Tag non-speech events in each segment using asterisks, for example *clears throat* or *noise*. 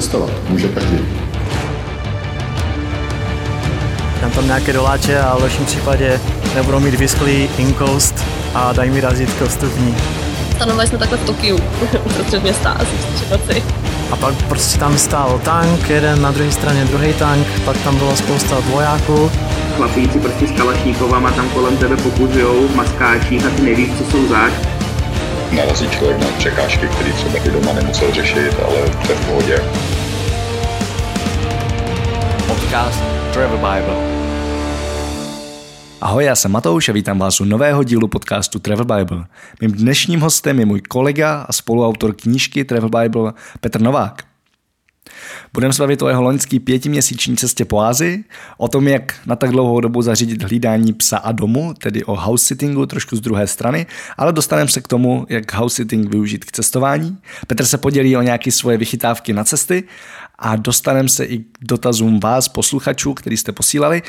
cestovat. Může každý. Dám tam nějaké doláče a v lepším případě nebudou mít vysklý inkoust a dají mi razítko vstupní. Stanovali jsme takhle v Tokiu, *laughs* uprostřed města, asi v noci. A pak prostě tam stál tank, jeden na druhé straně druhý tank, pak tam bylo spousta vojáků. Chlapíci prostě s kalašníkovama tam kolem tebe pokuzujou v maskáčích a ty nevíš, co jsou zač. Narazí člověk na překážky, které třeba i doma nemusel řešit, ale to je v pohodě. Podcast Travel Bible. Ahoj, já jsem Matouš a vítám vás u nového dílu podcastu Travel Bible. Mým dnešním hostem je můj kolega a spoluautor knížky Travel Bible Petr Novák. Budeme se bavit o jeho loňský pětiměsíční cestě po Ázii, o tom, jak na tak dlouhou dobu zařídit hlídání psa a domu, tedy o house sittingu trošku z druhé strany, ale dostaneme se k tomu, jak house sitting využít k cestování. Petr se podělí o nějaké svoje vychytávky na cesty a dostaneme se i k dotazům vás, posluchačů, který jste posílali.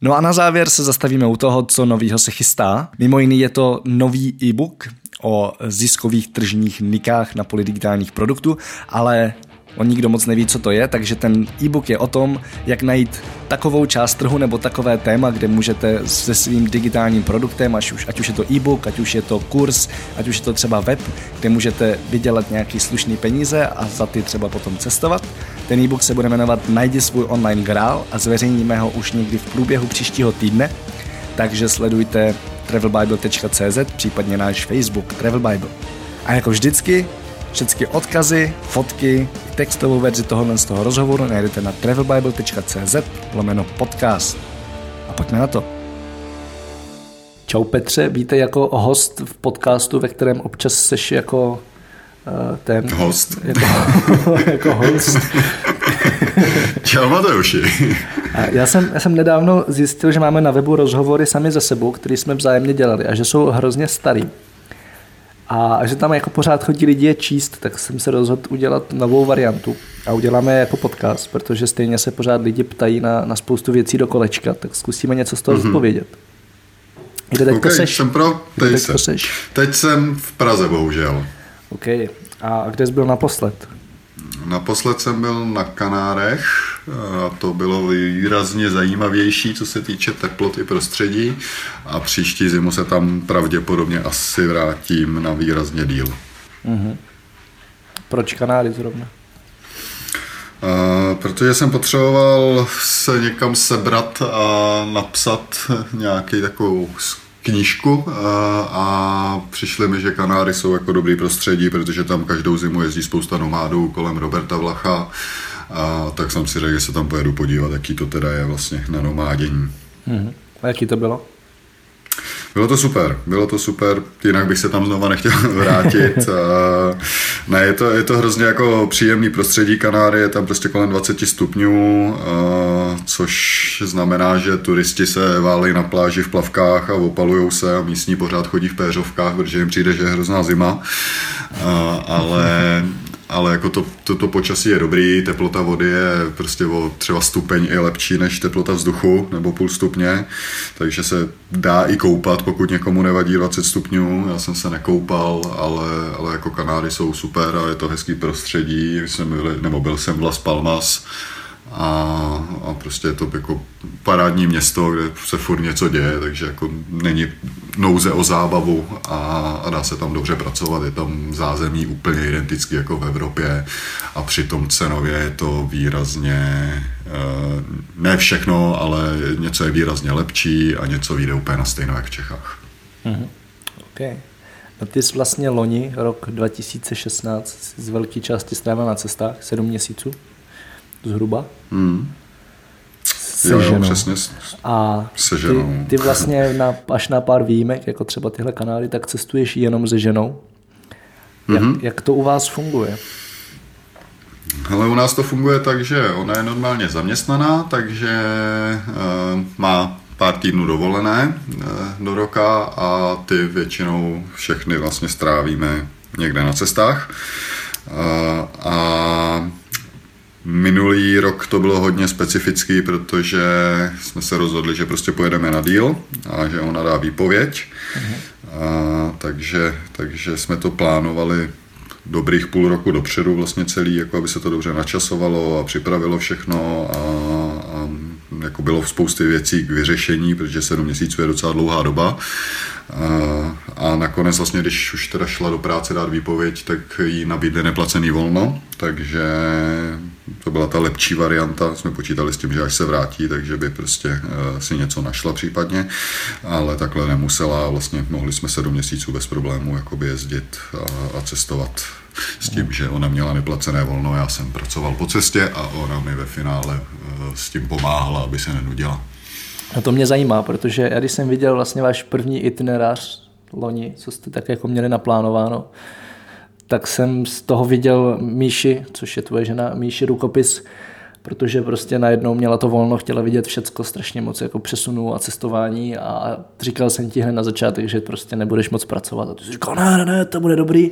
No a na závěr se zastavíme u toho, co novýho se chystá. Mimo jiný je to nový e-book o ziskových tržních nikách na poli digitálních produktů, ale On nikdo moc neví, co to je, takže ten e-book je o tom, jak najít takovou část trhu nebo takové téma, kde můžete se svým digitálním produktem, ať už, ať už je to e-book, ať už je to kurz, ať už je to třeba web, kde můžete vydělat nějaký slušný peníze a za ty třeba potom cestovat. Ten e-book se bude jmenovat Najdi svůj online grál a zveřejníme ho už někdy v průběhu příštího týdne, takže sledujte travelbible.cz, případně náš Facebook Travel Bible. A jako vždycky, všechny odkazy, fotky, textovou verzi tohohle z toho rozhovoru najdete na travelbible.cz lomeno podcast. A pojďme na to. Čau Petře, víte jako host v podcastu, ve kterém občas seš jako uh, ten... Host. *laughs* Jako, jako host. *laughs* Čau Mateuši. A já jsem, já jsem nedávno zjistil, že máme na webu rozhovory sami za sebou, který jsme vzájemně dělali a že jsou hrozně starý. A že tam jako pořád chodí lidi je číst, tak jsem se rozhodl udělat novou variantu a uděláme je jako podcast, protože stejně se pořád lidi ptají na, na spoustu věcí do kolečka, tak zkusíme něco z toho mm-hmm. odpovědět. Kde teď okay, seš? jsem pro, teď, teď seš? teď jsem v Praze, bohužel. OK. A kde jsi byl naposled? Naposled jsem byl na Kanárech a to bylo výrazně zajímavější, co se týče teploty prostředí a příští zimu se tam pravděpodobně asi vrátím na výrazně díl. Mhm. Proč Kanáry zrovna? Uh, protože jsem potřeboval se někam sebrat a napsat nějaký takovou knížku uh, a přišli mi, že Kanáry jsou jako dobrý prostředí, protože tam každou zimu jezdí spousta nomádů kolem Roberta Vlacha a tak jsem si řekl, že se tam pojedu podívat, jaký to teda je vlastně na nomádění. Mhm. A jaký to bylo? Bylo to super, bylo to super, jinak bych se tam znova nechtěl *laughs* vrátit. A *laughs* ne, je to, je to hrozně jako příjemný prostředí Kanáry, je tam prostě kolem 20 stupňů, a, což znamená, že turisti se válejí na pláži v plavkách a opalujou se a místní pořád chodí v péřovkách, protože jim přijde, že je hrozná zima. A, ale *laughs* ale jako to, to, to počasí je dobrý, teplota vody je prostě o třeba stupeň i lepší než teplota vzduchu, nebo půl stupně, takže se dá i koupat, pokud někomu nevadí 20 stupňů, já jsem se nekoupal, ale, ale jako Kanáry jsou super a je to hezký prostředí, jsem nebo byl jsem v Las Palmas, a, a prostě je to jako parádní město, kde se furt něco děje, takže jako není nouze o zábavu a, a dá se tam dobře pracovat, je tam zázemí úplně identický jako v Evropě a přitom cenově je to výrazně, eh, ne všechno, ale něco je výrazně lepší a něco vyjde úplně na stejno jak v Čechách. Mhm. Okay. No ty jsi vlastně loni, rok 2016, z velké části strávil na cestách, sedm měsíců zhruba. Hmm. Se Jo, jo, ženou. přesně. A Se ty, ženou. ty vlastně na, až na pár výjimek, jako třeba tyhle kanály, tak cestuješ jenom se ženou. Jak, Mhm. jak to u vás funguje? Ale u nás to funguje tak, že ona je normálně zaměstnaná, takže uh, má pár týdnů dovolené uh, do roka a ty většinou všechny vlastně strávíme někde na cestách. Uh, a Minulý rok to bylo hodně specifický, protože jsme se rozhodli, že prostě pojedeme na díl a že ona dá výpověď. A, takže, takže jsme to plánovali dobrých půl roku dopředu vlastně celý, jako aby se to dobře načasovalo a připravilo všechno a, a jako bylo v spousty věcí k vyřešení, protože sedm měsíců je docela dlouhá doba. A, a nakonec vlastně, když už teda šla do práce dát výpověď, tak jí nabídli neplacený volno, takže to byla ta lepší varianta, jsme počítali s tím, že až se vrátí, takže by prostě uh, si něco našla případně, ale takhle nemusela vlastně mohli jsme sedm měsíců bez problémů jakoby jezdit a, a cestovat s tím, že ona měla neplacené volno, já jsem pracoval po cestě a ona mi ve finále uh, s tím pomáhala, aby se nenudila. No to mě zajímá, protože já když jsem viděl vlastně váš první itinerář loni, co jste tak jako měli naplánováno, tak jsem z toho viděl Míši, což je tvoje žena, Míši rukopis, protože prostě najednou měla to volno, chtěla vidět všecko strašně moc jako přesunu a cestování a říkal jsem ti hned na začátek, že prostě nebudeš moc pracovat a ty jsi říkal, ne, ne, ne, to bude dobrý.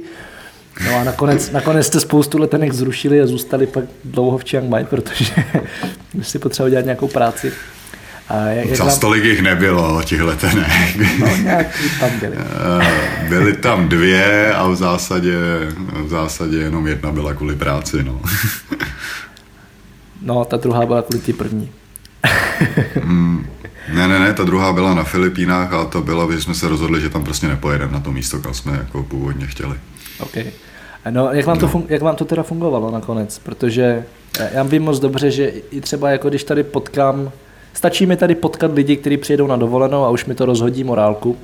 No a nakonec, nakonec jste spoustu letenek zrušili a zůstali pak dlouho v Chiang Mai, protože *laughs* si potřeboval dělat nějakou práci. A jak, jak Zas tolik jich nebylo, těch letenek. No, nějaký tam byly. *laughs* Eh, byly tam dvě a v zásadě, v zásadě jenom jedna byla kvůli práci. No, no ta druhá byla kvůli ty první. mm, ne, ne, ne, ta druhá byla na Filipínách a to byla, že jsme se rozhodli, že tam prostě nepojedeme na to místo, kam jsme jako původně chtěli. Okay. No, jak vám, to fun- jak vám to teda fungovalo nakonec? Protože já vím moc dobře, že i třeba jako když tady potkám Stačí mi tady potkat lidi, kteří přijedou na dovolenou a už mi to rozhodí morálku.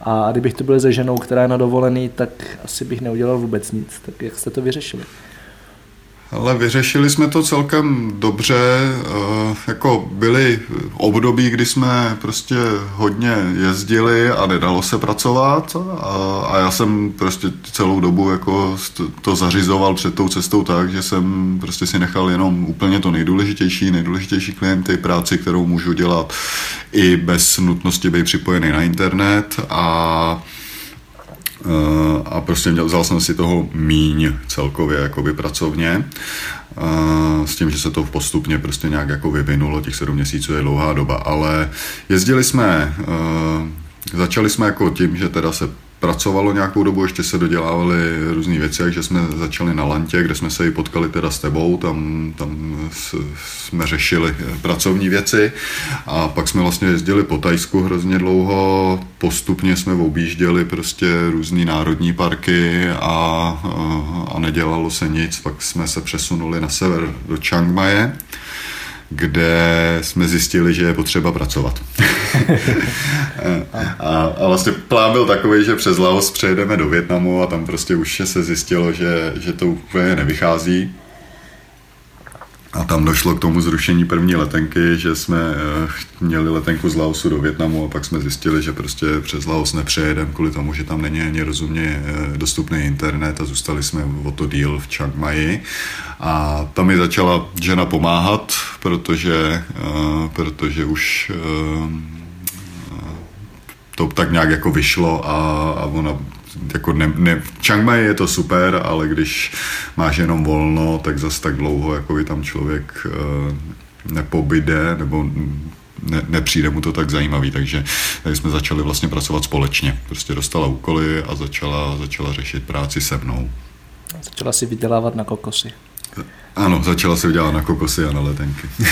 A kdybych to byl se ženou, která je na dovolený, tak asi bych neudělal vůbec nic. Tak jak jste to vyřešili? Ale vyřešili jsme to celkem dobře. Eh, jako byly období, kdy jsme prostě hodně jezdili a nedalo se pracovat a, já jsem prostě celou dobu jako to zařizoval před tou cestou tak, že jsem prostě si nechal jenom úplně to nejdůležitější, nejdůležitější klienty, práci, kterou můžu dělat i bez nutnosti být připojený na internet a a prostě vzal jsem si toho míň celkově jakoby pracovně. Eh, s tím, že se to postupně prostě nějak jako vyvinulo, těch sedm měsíců je dlouhá doba, ale jezdili jsme, eh, začali jsme jako tím, že teda se pracovalo nějakou dobu, ještě se dodělávaly různé věci, takže jsme začali na Lantě, kde jsme se i potkali teda s tebou, tam, tam jsme řešili pracovní věci a pak jsme vlastně jezdili po Tajsku hrozně dlouho, postupně jsme objížděli prostě různé národní parky a, a nedělalo se nic, pak jsme se přesunuli na sever do Chiang Mai kde jsme zjistili, že je potřeba pracovat. *laughs* a, a vlastně plán byl takový, že přes Laos přejedeme do Větnamu a tam prostě už se zjistilo, že, že to úplně nevychází. A tam došlo k tomu zrušení první letenky, že jsme eh, měli letenku z Laosu do Větnamu a pak jsme zjistili, že prostě přes Laos nepřejedeme kvůli tomu, že tam není ani rozumně eh, dostupný internet a zůstali jsme o to díl v Chiang Mai. A tam mi začala žena pomáhat, protože, eh, protože už to tak nějak jako vyšlo a, a ona jako ne, ne, v Chiang Mai je to super, ale když máš jenom volno, tak zas tak dlouho jako by tam člověk uh, nepobyde nebo ne, nepřijde mu to tak zajímavý, takže tady jsme začali vlastně pracovat společně. Prostě dostala úkoly a začala, začala řešit práci se mnou. Začala si vydělávat na kokosy. Ano, začala si vydělávat na kokosy a na letenky. *laughs*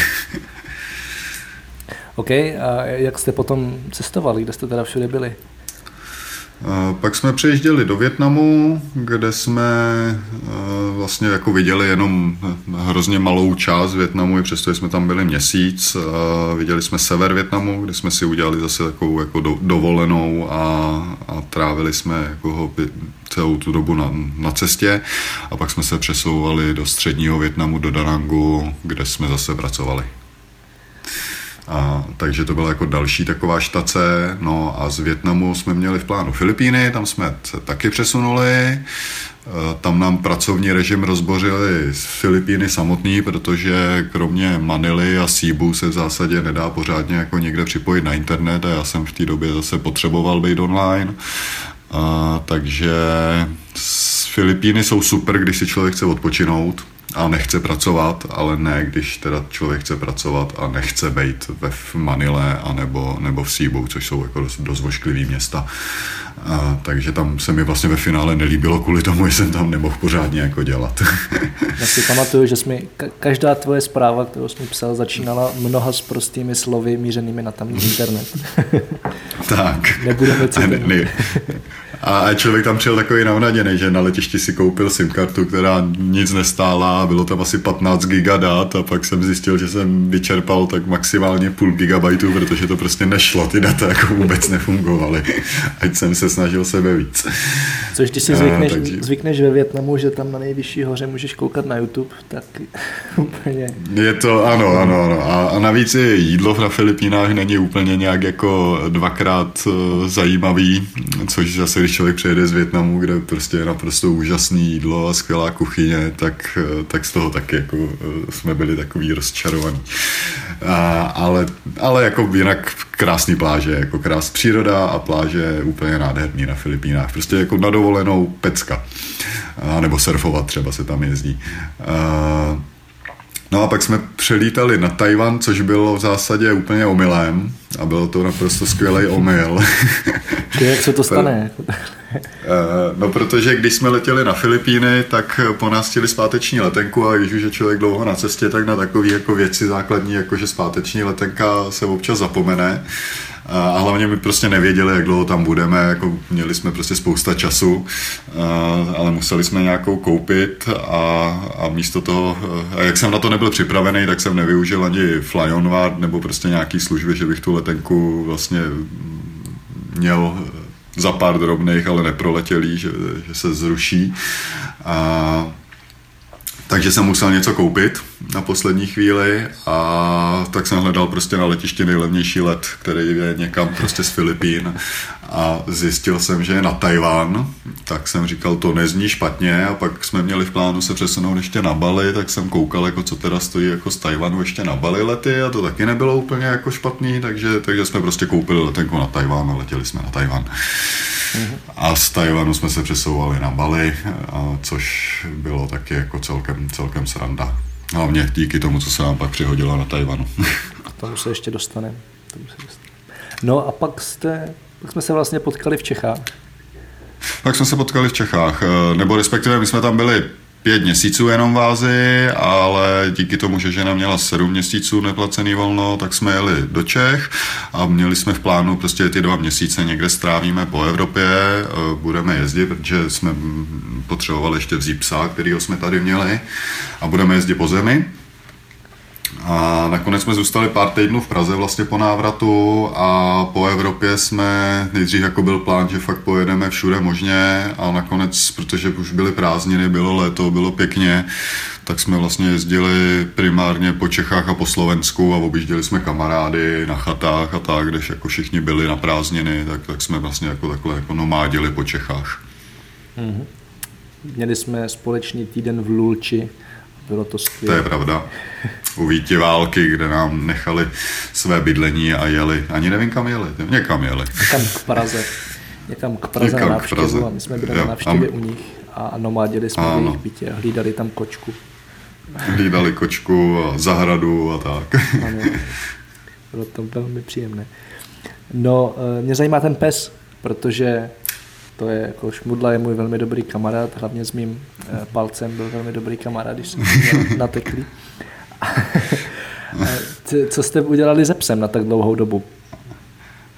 OK, a jak jste potom cestovali, kde jste teda všude byli? Pak jsme přejižděli do Větnamu, kde jsme vlastně jako viděli jenom hrozně malou část Větnamu, i přesto jsme tam byli měsíc. Viděli jsme sever Větnamu, kde jsme si udělali zase takovou jako dovolenou a, a trávili jsme jako celou tu dobu na, na cestě. A pak jsme se přesouvali do středního Větnamu, do Danangu, kde jsme zase pracovali. A, takže to byla jako další taková štace. No a z Větnamu jsme měli v plánu Filipíny, tam jsme se taky přesunuli. E, tam nám pracovní režim rozbořili z Filipíny samotný, protože kromě Manily a Cebu se v zásadě nedá pořádně jako někde připojit na internet a já jsem v té době zase potřeboval být online. A, takže z Filipíny jsou super, když si člověk chce odpočinout, a nechce pracovat, ale ne, když teda člověk chce pracovat a nechce být ve Manile a nebo, nebo v Cebu, což jsou jako dost, dost vošklivý města. A, takže tam se mi vlastně ve finále nelíbilo kvůli tomu, *laughs* že jsem tam nemohl pořádně jako dělat. *laughs* Já si pamatuju, že jsme, každá tvoje zpráva, kterou jsme psal, začínala mnoha s prostými slovy mířenými na tamní internet. tak. *laughs* Nebudeme citovat. A člověk tam přijel takový navnaděný, že na letišti si koupil SIM kartu, která nic nestála, bylo tam asi 15 giga dát a pak jsem zjistil, že jsem vyčerpal tak maximálně půl gigabajtu, protože to prostě nešlo, ty data jako vůbec nefungovaly. Ať jsem se snažil sebe víc. Což když si zvykneš, a, takže... zvykneš ve Větnamu, že tam na nejvyšší hoře můžeš koukat na YouTube, tak *laughs* úplně... Je to, ano, ano, ano. A, a navíc je jídlo na Filipínách není úplně nějak jako dvakrát uh, zajímavý, což zase, když člověk přijede z Větnamu, kde prostě je naprosto úžasné jídlo a skvělá kuchyně, tak, uh, tak z toho taky jako uh, jsme byli takový rozčarovaní. A, ale, ale jako jinak krásný pláže, jako krás příroda a pláže úplně nádherný na Filipínách. Prostě jako na dovolenou pecka. A, nebo surfovat třeba se tam jezdí. A, No a pak jsme přelítali na Tajvan, což bylo v zásadě úplně omylem a bylo to naprosto skvělý omyl. *laughs* Jak se to stane? *laughs* no protože když jsme letěli na Filipíny, tak po nás chtěli zpáteční letenku a když už je člověk dlouho na cestě, tak na takové jako věci základní, jako že zpáteční letenka se občas zapomene. A hlavně my prostě nevěděli, jak dlouho tam budeme, jako měli jsme prostě spousta času, ale museli jsme nějakou koupit a, a místo toho, a jak jsem na to nebyl připravený, tak jsem nevyužil ani Flyonward nebo prostě nějaký služby, že bych tu letenku vlastně měl za pár drobných, ale neproletělý, že, že se zruší. A takže jsem musel něco koupit na poslední chvíli a tak jsem hledal prostě na letišti nejlevnější let, který je někam prostě z Filipín a zjistil jsem, že je na Tajván, tak jsem říkal, to nezní špatně a pak jsme měli v plánu se přesunout ještě na Bali, tak jsem koukal, jako co teda stojí jako z Tajvanu ještě na Bali lety a to taky nebylo úplně jako špatný, takže, takže jsme prostě koupili letenku na Tajván a letěli jsme na Tajván. A z Tajvanu jsme se přesouvali na Bali, a což bylo taky jako celkem, celkem sranda. Hlavně díky tomu, co se nám pak přihodilo na Tajvanu. K tomu se ještě dostaneme. No a pak jste, pak jsme se vlastně potkali v Čechách. Pak jsme se potkali v Čechách, eh, nebo respektive my jsme tam byli pět měsíců jenom v Ázii, ale díky tomu, že žena měla sedm měsíců neplacený volno, tak jsme jeli do Čech a měli jsme v plánu prostě ty dva měsíce někde strávíme po Evropě, eh, budeme jezdit, protože jsme potřebovali ještě vzít psa, kterýho jsme tady měli a budeme jezdit po zemi. A nakonec jsme zůstali pár týdnů v Praze vlastně po návratu a po Evropě jsme, nejdřív jako byl plán, že fakt pojedeme všude možně a nakonec, protože už byly prázdniny, bylo léto, bylo pěkně, tak jsme vlastně jezdili primárně po Čechách a po Slovensku a objížděli jsme kamarády na chatách a tak, když jako všichni byli na prázdniny, tak, tak jsme vlastně jako takhle jako nomádili po Čechách. Mm-hmm. Měli jsme společný týden v Lulči, bylo to skvělé. To je pravda. U Víti války, kde nám nechali své bydlení a jeli. Ani nevím, kam jeli. Někam jeli. Někam k Praze. Někam k Praze Někam na návštěvu Praze. a my jsme byli jo. na návštěvě a... u nich a nomádili jsme ano. v jejich bytě a hlídali tam kočku. Hlídali kočku a zahradu a tak. Ano. Bylo to velmi příjemné. No, eh, mě zajímá ten pes, protože to je jako Šmudla je můj velmi dobrý kamarád, hlavně s mým eh, palcem byl velmi dobrý kamarád, když jsem *laughs* nateklý. *laughs* Co jste udělali se psem na tak dlouhou dobu?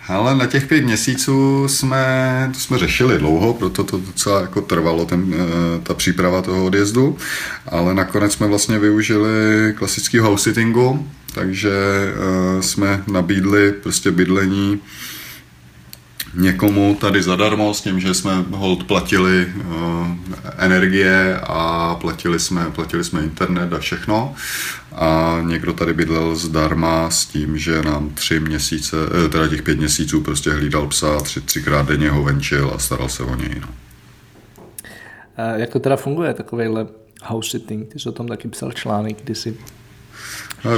Ale na těch pět měsíců jsme, to jsme řešili dlouho, proto to docela jako trvalo ten, eh, ta příprava toho odjezdu, ale nakonec jsme vlastně využili klasického house sittingu, takže eh, jsme nabídli prostě bydlení někomu tady zadarmo s tím, že jsme hold platili uh, energie a platili jsme, platili jsme internet a všechno. A někdo tady bydlel zdarma s tím, že nám tři měsíce, eh, teda těch pět měsíců prostě hlídal psa, tři, třikrát denně ho venčil a staral se o něj. No. Jak to teda funguje, takovýhle house sitting? Ty jsi o tom taky psal článek kdysi.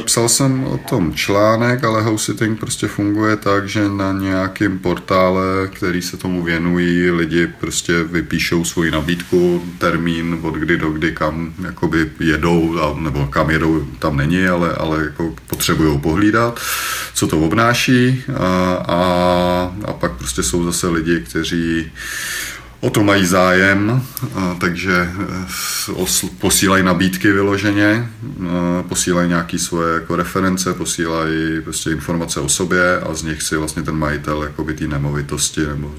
Psal jsem o tom článek, ale house sitting prostě funguje tak, že na nějakém portále, který se tomu věnují, lidi prostě vypíšou svoji nabídku, termín, od kdy do kdy kam jakoby jedou, nebo kam jedou, tam není, ale, ale jako potřebují pohlídat, co to obnáší a, a, a pak prostě jsou zase lidi, kteří o to mají zájem, takže e, posílají nabídky vyloženě, posílají nějaké svoje jako reference, posílají prostě informace o sobě a z nich si vlastně ten majitel jakoby té nemovitosti nebo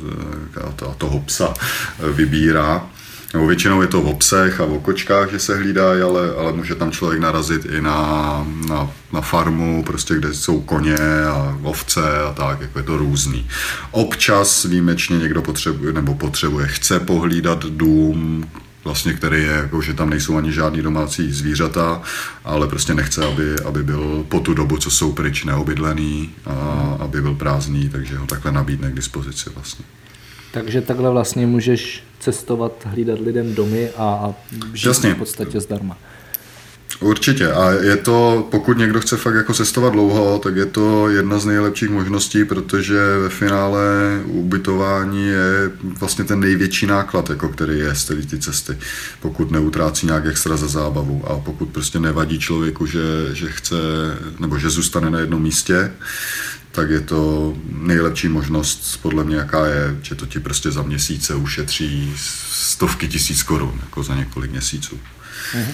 e, toho psa e, vybírá. Nebo většinou je to v obsech a v kočkách, že se hlídají, ale, ale může tam člověk narazit i na, na, na farmu, prostě kde jsou koně a ovce a tak, jako je to různý. Občas výjimečně někdo potřebuje, nebo potřebuje, chce pohlídat dům, vlastně, který je, jako, že tam nejsou ani žádný domácí zvířata, ale prostě nechce, aby, aby byl po tu dobu, co jsou pryč, neobydlený, a aby byl prázdný, takže ho takhle nabídne k dispozici vlastně. Takže takhle vlastně můžeš cestovat, hlídat lidem domy a, a žít Jasně. v podstatě zdarma. Určitě a je to, pokud někdo chce fakt jako cestovat dlouho, tak je to jedna z nejlepších možností, protože ve finále ubytování je vlastně ten největší náklad, jako který je z té ty cesty, pokud neutrácí nějak extra za zábavu a pokud prostě nevadí člověku, že, že chce, nebo že zůstane na jednom místě, tak je to nejlepší možnost, podle mě, jaká je, že to ti prostě za měsíce ušetří stovky tisíc korun, jako za několik měsíců. Uh-huh.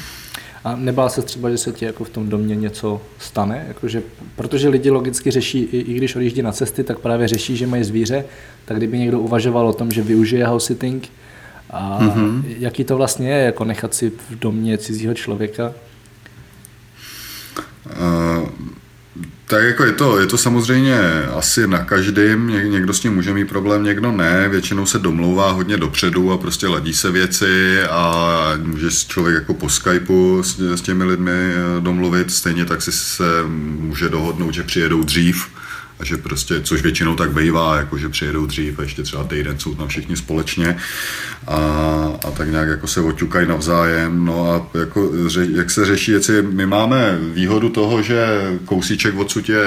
A nebál se třeba, že se ti jako v tom domě něco stane? Jakože, protože lidi logicky řeší, i, i když odjíždí na cesty, tak právě řeší, že mají zvíře, tak kdyby někdo uvažoval o tom, že využije house sitting, a mm-hmm. jaký to vlastně je, jako nechat si v domě cizího člověka? Uh, tak jako je to, je to samozřejmě asi na každém, Ně, někdo s tím může mít problém, někdo ne, většinou se domlouvá hodně dopředu a prostě ladí se věci a může člověk jako po Skypeu s, s těmi lidmi eh, domluvit, stejně tak si se může dohodnout, že přijedou dřív, a že prostě, což většinou tak bývá, jako že přijedou dřív a ještě třeba týden jsou tam všichni společně a, a tak nějak jako se oťukají navzájem, no a jako, jak se řeší věci, my máme výhodu toho, že kousíček odsud je,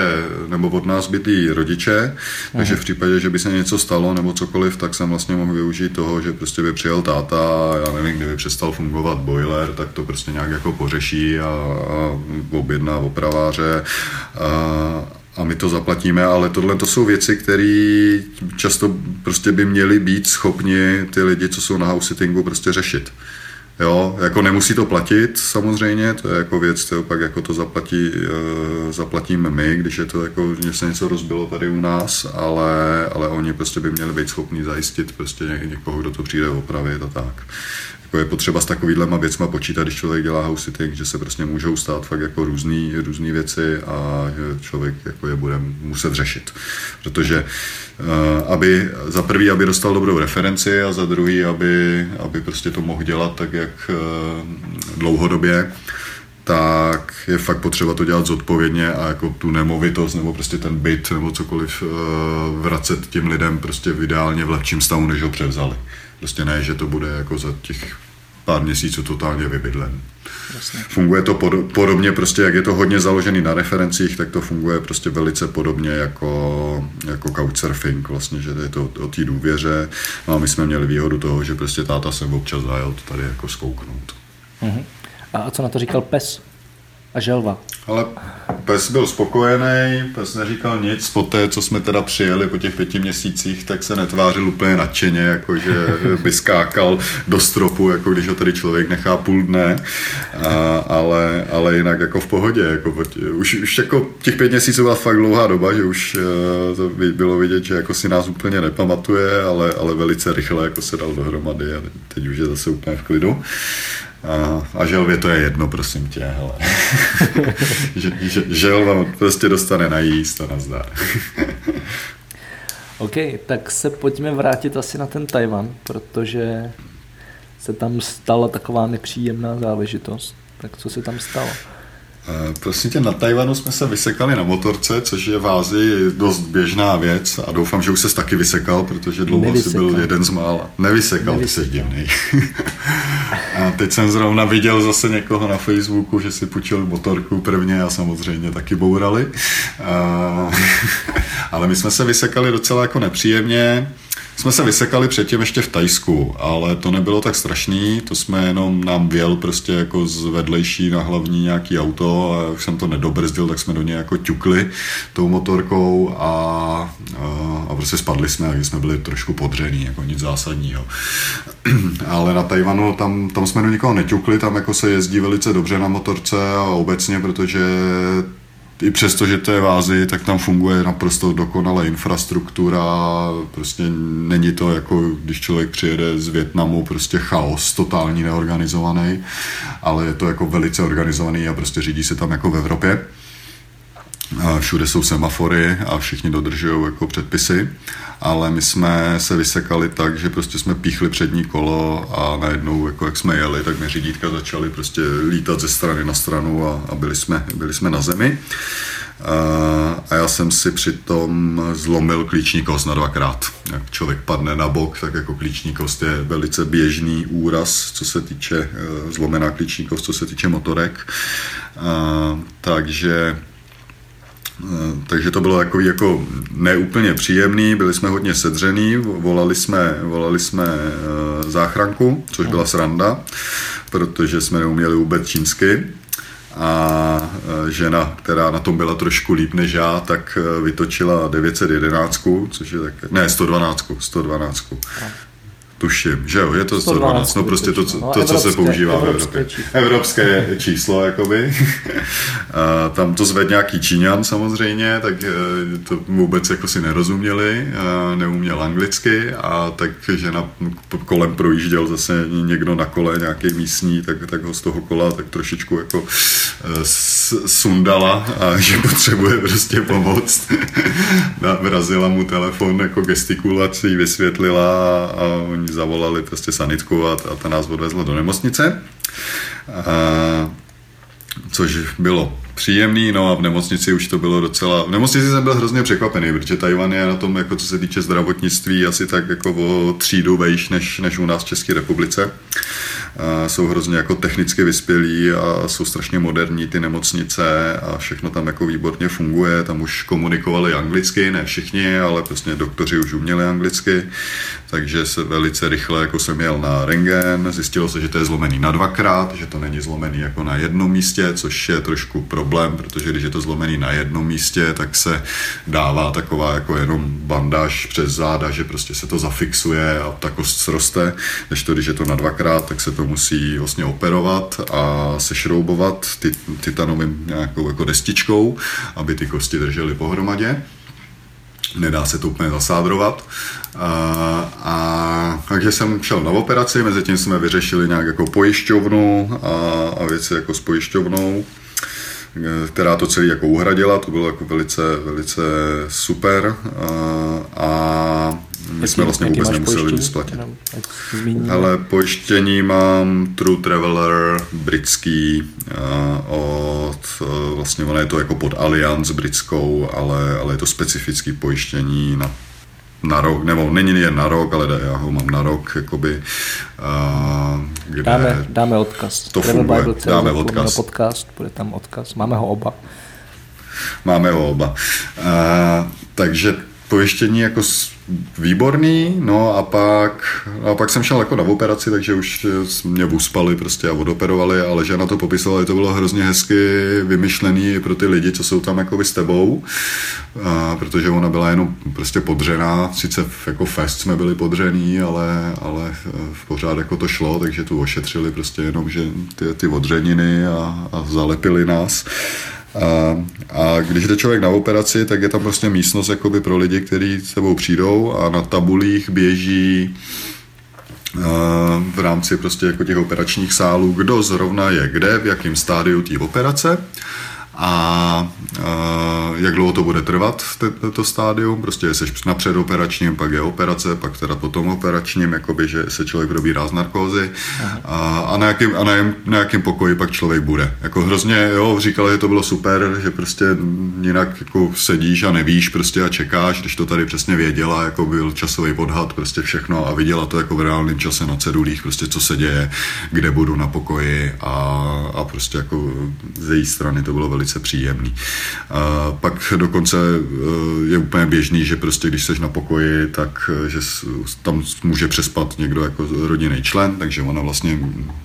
nebo od nás bytý rodiče, takže mhm. v případě, že by se něco stalo nebo cokoliv, tak jsem vlastně mohl využít toho, že prostě by přijel táta, já nevím, kdyby přestal fungovat boiler, tak to prostě nějak jako pořeší a, a objedná opraváře. A, a my to zaplatíme, ale tohle to jsou věci, které často prostě by měly být schopni ty lidi, co jsou na house sittingu, prostě řešit. Jo, jako nemusí to platit samozřejmě, to je jako věc, to pak jako to zaplatí, uh, zaplatíme my, když je to jako, že se něco rozbilo tady u nás, ale, ale oni prostě by měli být schopni zajistit prostě někoho, kdo to přijde opravit a tak jako je potřeba s takovýhlema věcma počítat, když člověk dělá house sitting, že se prostě můžou stát fakt jako různý, různý věci a člověk jako je bude muset řešit. Protože uh, aby za prvý, aby dostal dobrou referenci a za druhý, aby, aby prostě to mohl dělat tak, jak uh, dlouhodobě, tak je fakt potřeba to dělat zodpovědně a jako tu nemovitost nebo prostě ten byt nebo cokoliv uh, vracet těm lidem prostě v ideálně v lepším stavu, než ho převzali. Prostě ne, že to bude jako za těch pár měsíců totálně vybydlen. Jasně. Funguje to pod, podobně, prostě jak je to hodně založený na referencích, tak to funguje prostě velice podobně jako, jako couchsurfing, vlastně, že je to o té důvěře. No a my jsme měli výhodu toho, že prostě táta jsem občas zajel tady jako zkouknout. Uh-huh. A co na to říkal pes? A želva. Ale pes byl spokojený, pes neříkal nic. Po té, co jsme teda přijeli po těch pěti měsících, tak se netvářil úplně nadšeně, jako že *laughs* by skákal do stropu, jako když ho tady člověk nechá půl dne. A, ale, ale jinak jako v pohodě. Jako, už, už jako těch pět měsíců byla fakt dlouhá doba, že už eh, to bylo vidět, že jako si nás úplně nepamatuje, ale, ale velice rychle jako se dal dohromady a teď už je zase úplně v klidu. A, želvě to je jedno, prosím tě, hele. *laughs* že, že, želva prostě dostane na jíst a nazdar. *laughs* OK, tak se pojďme vrátit asi na ten Tajvan, protože se tam stala taková nepříjemná záležitost. Tak co se tam stalo? Eh, prosím tě, na Tajvanu jsme se vysekali na motorce, což je v Ázii dost běžná věc a doufám, že už se taky vysekal, protože dlouho jsi byl jeden z mála. Nevysekal, Nevysekal. ty jsi divný. a teď jsem zrovna viděl zase někoho na Facebooku, že si půjčil motorku prvně a samozřejmě taky bourali. A, *laughs* ale my jsme se vysekali docela jako nepříjemně jsme se vysekali předtím ještě v Tajsku, ale to nebylo tak strašný, to jsme jenom nám věl prostě jako z vedlejší na hlavní nějaký auto a už jsem to nedobrzdil, tak jsme do něj jako ťukli tou motorkou a, a, a prostě spadli jsme, takže jsme byli trošku podřený, jako nic zásadního. *clears throat* ale na Tajvanu tam, tam jsme do nikoho neťukli, tam jako se jezdí velice dobře na motorce a obecně, protože i přesto, že to je v Ázii, tak tam funguje naprosto dokonale infrastruktura, prostě není to jako, když člověk přijede z Větnamu, prostě chaos, totální neorganizovaný, ale je to jako velice organizovaný a prostě řídí se tam jako v Evropě. Všude jsou semafory a všichni dodržují jako předpisy, ale my jsme se vysekali tak, že prostě jsme píchli přední kolo a najednou, jako jak jsme jeli, tak mi řídítka začaly prostě lítat ze strany na stranu a, a byli, jsme, byli jsme na zemi. A já jsem si přitom zlomil klíční kost na dvakrát. Jak člověk padne na bok, tak jako klíční kost je velice běžný úraz, co se týče e, zlomená klíční kost, co se týče motorek. A, takže Eh, takže to bylo jako, jako neúplně příjemný, byli jsme hodně sedřený, volali jsme, volali jsme eh, záchranku, což byla sranda, protože jsme neuměli vůbec čínsky a eh, žena, která na tom byla trošku líp než já, tak vytočila 911, což je tak, ne, 112, 112. Tuším, že jo, je to 112, no prostě to, co, no, to, co se používá v Evropě. Číslo. Evropské číslo, jakoby. *laughs* a tam to zved nějaký Číňan samozřejmě, tak eh, to vůbec jako si nerozuměli, neuměl anglicky a tak žena kolem projížděl zase někdo na kole, nějaký místní, tak, tak ho z toho kola tak trošičku jako eh, sundala a že potřebuje prostě pomoc. *laughs* Vrazila mu telefon, jako gestikulací vysvětlila a oni zavolali prostě sanitku a, a ta nás odvezla do nemocnice. A, což bylo příjemný, no a v nemocnici už to bylo docela, v nemocnici jsem byl hrozně překvapený, protože Tajvan je na tom, jako co se týče zdravotnictví, asi tak jako o třídu vejš než, než u nás v České republice. Jsou hrozně jako technicky vyspělí a jsou strašně moderní ty nemocnice a všechno tam jako výborně funguje. Tam už komunikovali anglicky, ne všichni, ale prostě doktoři už uměli anglicky, takže se velice rychle jako jsem jel na rengen, zjistilo se, že to je zlomený na dvakrát, že to není zlomený jako na jednom místě, což je trošku problém, protože když je to zlomený na jednom místě, tak se dává taková jako jenom bandáž přes záda, že prostě se to zafixuje a ta kost sroste, než to, když je to na dvakrát, tak se to musí vlastně operovat a sešroubovat titanovým nějakou jako destičkou, aby ty kosti držely pohromadě. Nedá se to úplně zasádrovat. A, a takže jsem šel na operaci, mezi tím jsme vyřešili nějak jako pojišťovnu a, a věci jako s pojišťovnou která to celé jako uhradila, to bylo jako velice, velice super. A, a my jsme vlastně vůbec nemuseli nic platit. Ale pojištění mám True Traveler britský od, vlastně ono je to jako pod Allianz britskou, ale, ale je to specifický pojištění na na rok, nebo není jen na rok, ale já ho mám na rok, jakoby, uh, kde dáme, dáme odkaz. To funguje, Bible dáme odkaz. podcast, bude tam odkaz, máme ho oba. Máme ho oba. Uh, takže pojištění jako výborný, no a pak, a pak jsem šel jako na operaci, takže už mě uspali prostě a odoperovali, ale že na to popisovali, to bylo hrozně hezky vymyšlený pro ty lidi, co jsou tam jako s tebou, a, protože ona byla jenom prostě podřená, sice jako fest jsme byli podřený, ale, ale v pořád jako to šlo, takže tu ošetřili prostě jenom, že ty, ty odřeniny a, a zalepili nás. A, a když jde člověk na operaci, tak je tam prostě místnost jakoby pro lidi, kteří s tebou přijdou a na tabulích běží v rámci prostě jako těch operačních sálů, kdo zrovna je kde, v jakém stádiu té operace a uh, jak dlouho to bude trvat, to, to stádium, prostě jsi na předoperačním, pak je operace, pak teda potom operačním, jakoby, že se člověk probírá z narkózy. A, a, na, jakým, a na, na jakým pokoji pak člověk bude. Jako hrozně, jo, říkala, že to bylo super, že prostě jinak jako sedíš a nevíš prostě a čekáš, když to tady přesně věděla, jako byl časový odhad, prostě všechno a viděla to jako v reálném čase na cedulích, prostě co se děje, kde budu na pokoji a, a prostě jako z její strany to bylo velice příjemný. A pak dokonce eh, je úplně běžný, že prostě když jsi na pokoji, tak eh, že tam může přespat někdo jako rodinný člen, takže ona vlastně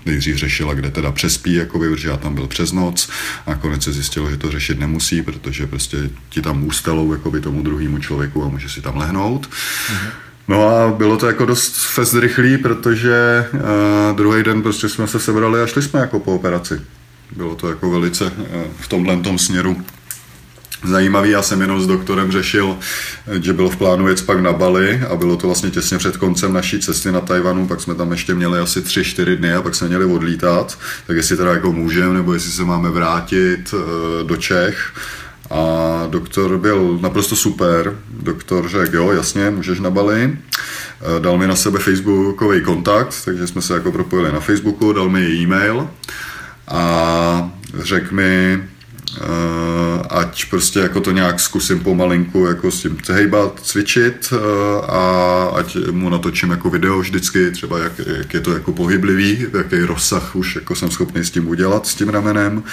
nejdřív řešila, kde teda přespí, jako protože já tam byl přes noc a nakonec se zjistilo, že to řešit nemusí, protože prostě ti tam ústelou by tomu druhému člověku a může si tam lehnout. Mm-hmm. No a bylo to jako dost fest rychlý, protože uh, druhý den prostě jsme se sebrali a šli jsme jako po operaci. Bylo to jako velice uh, v tomhle tom směru zajímavý. Já jsem jenom s doktorem řešil, že bylo v plánu jet pak na Bali a bylo to vlastně těsně před koncem naší cesty na Tajvanu, pak jsme tam ještě měli asi 3-4 dny a pak jsme měli odlítat, tak jestli teda jako můžeme, nebo jestli se máme vrátit uh, do Čech a doktor byl naprosto super. Doktor řekl, jo, jasně, můžeš na Bali. Dal mi na sebe facebookový kontakt, takže jsme se jako propojili na Facebooku, dal mi e-mail a řekl mi, ať prostě jako to nějak zkusím pomalinku jako s tím hejbat, cvičit eh, a ať mu natočím jako video vždycky, třeba jak, jak je to jako pohyblivý, jaký rozsah už jako jsem schopný s tím udělat, s tím ramenem.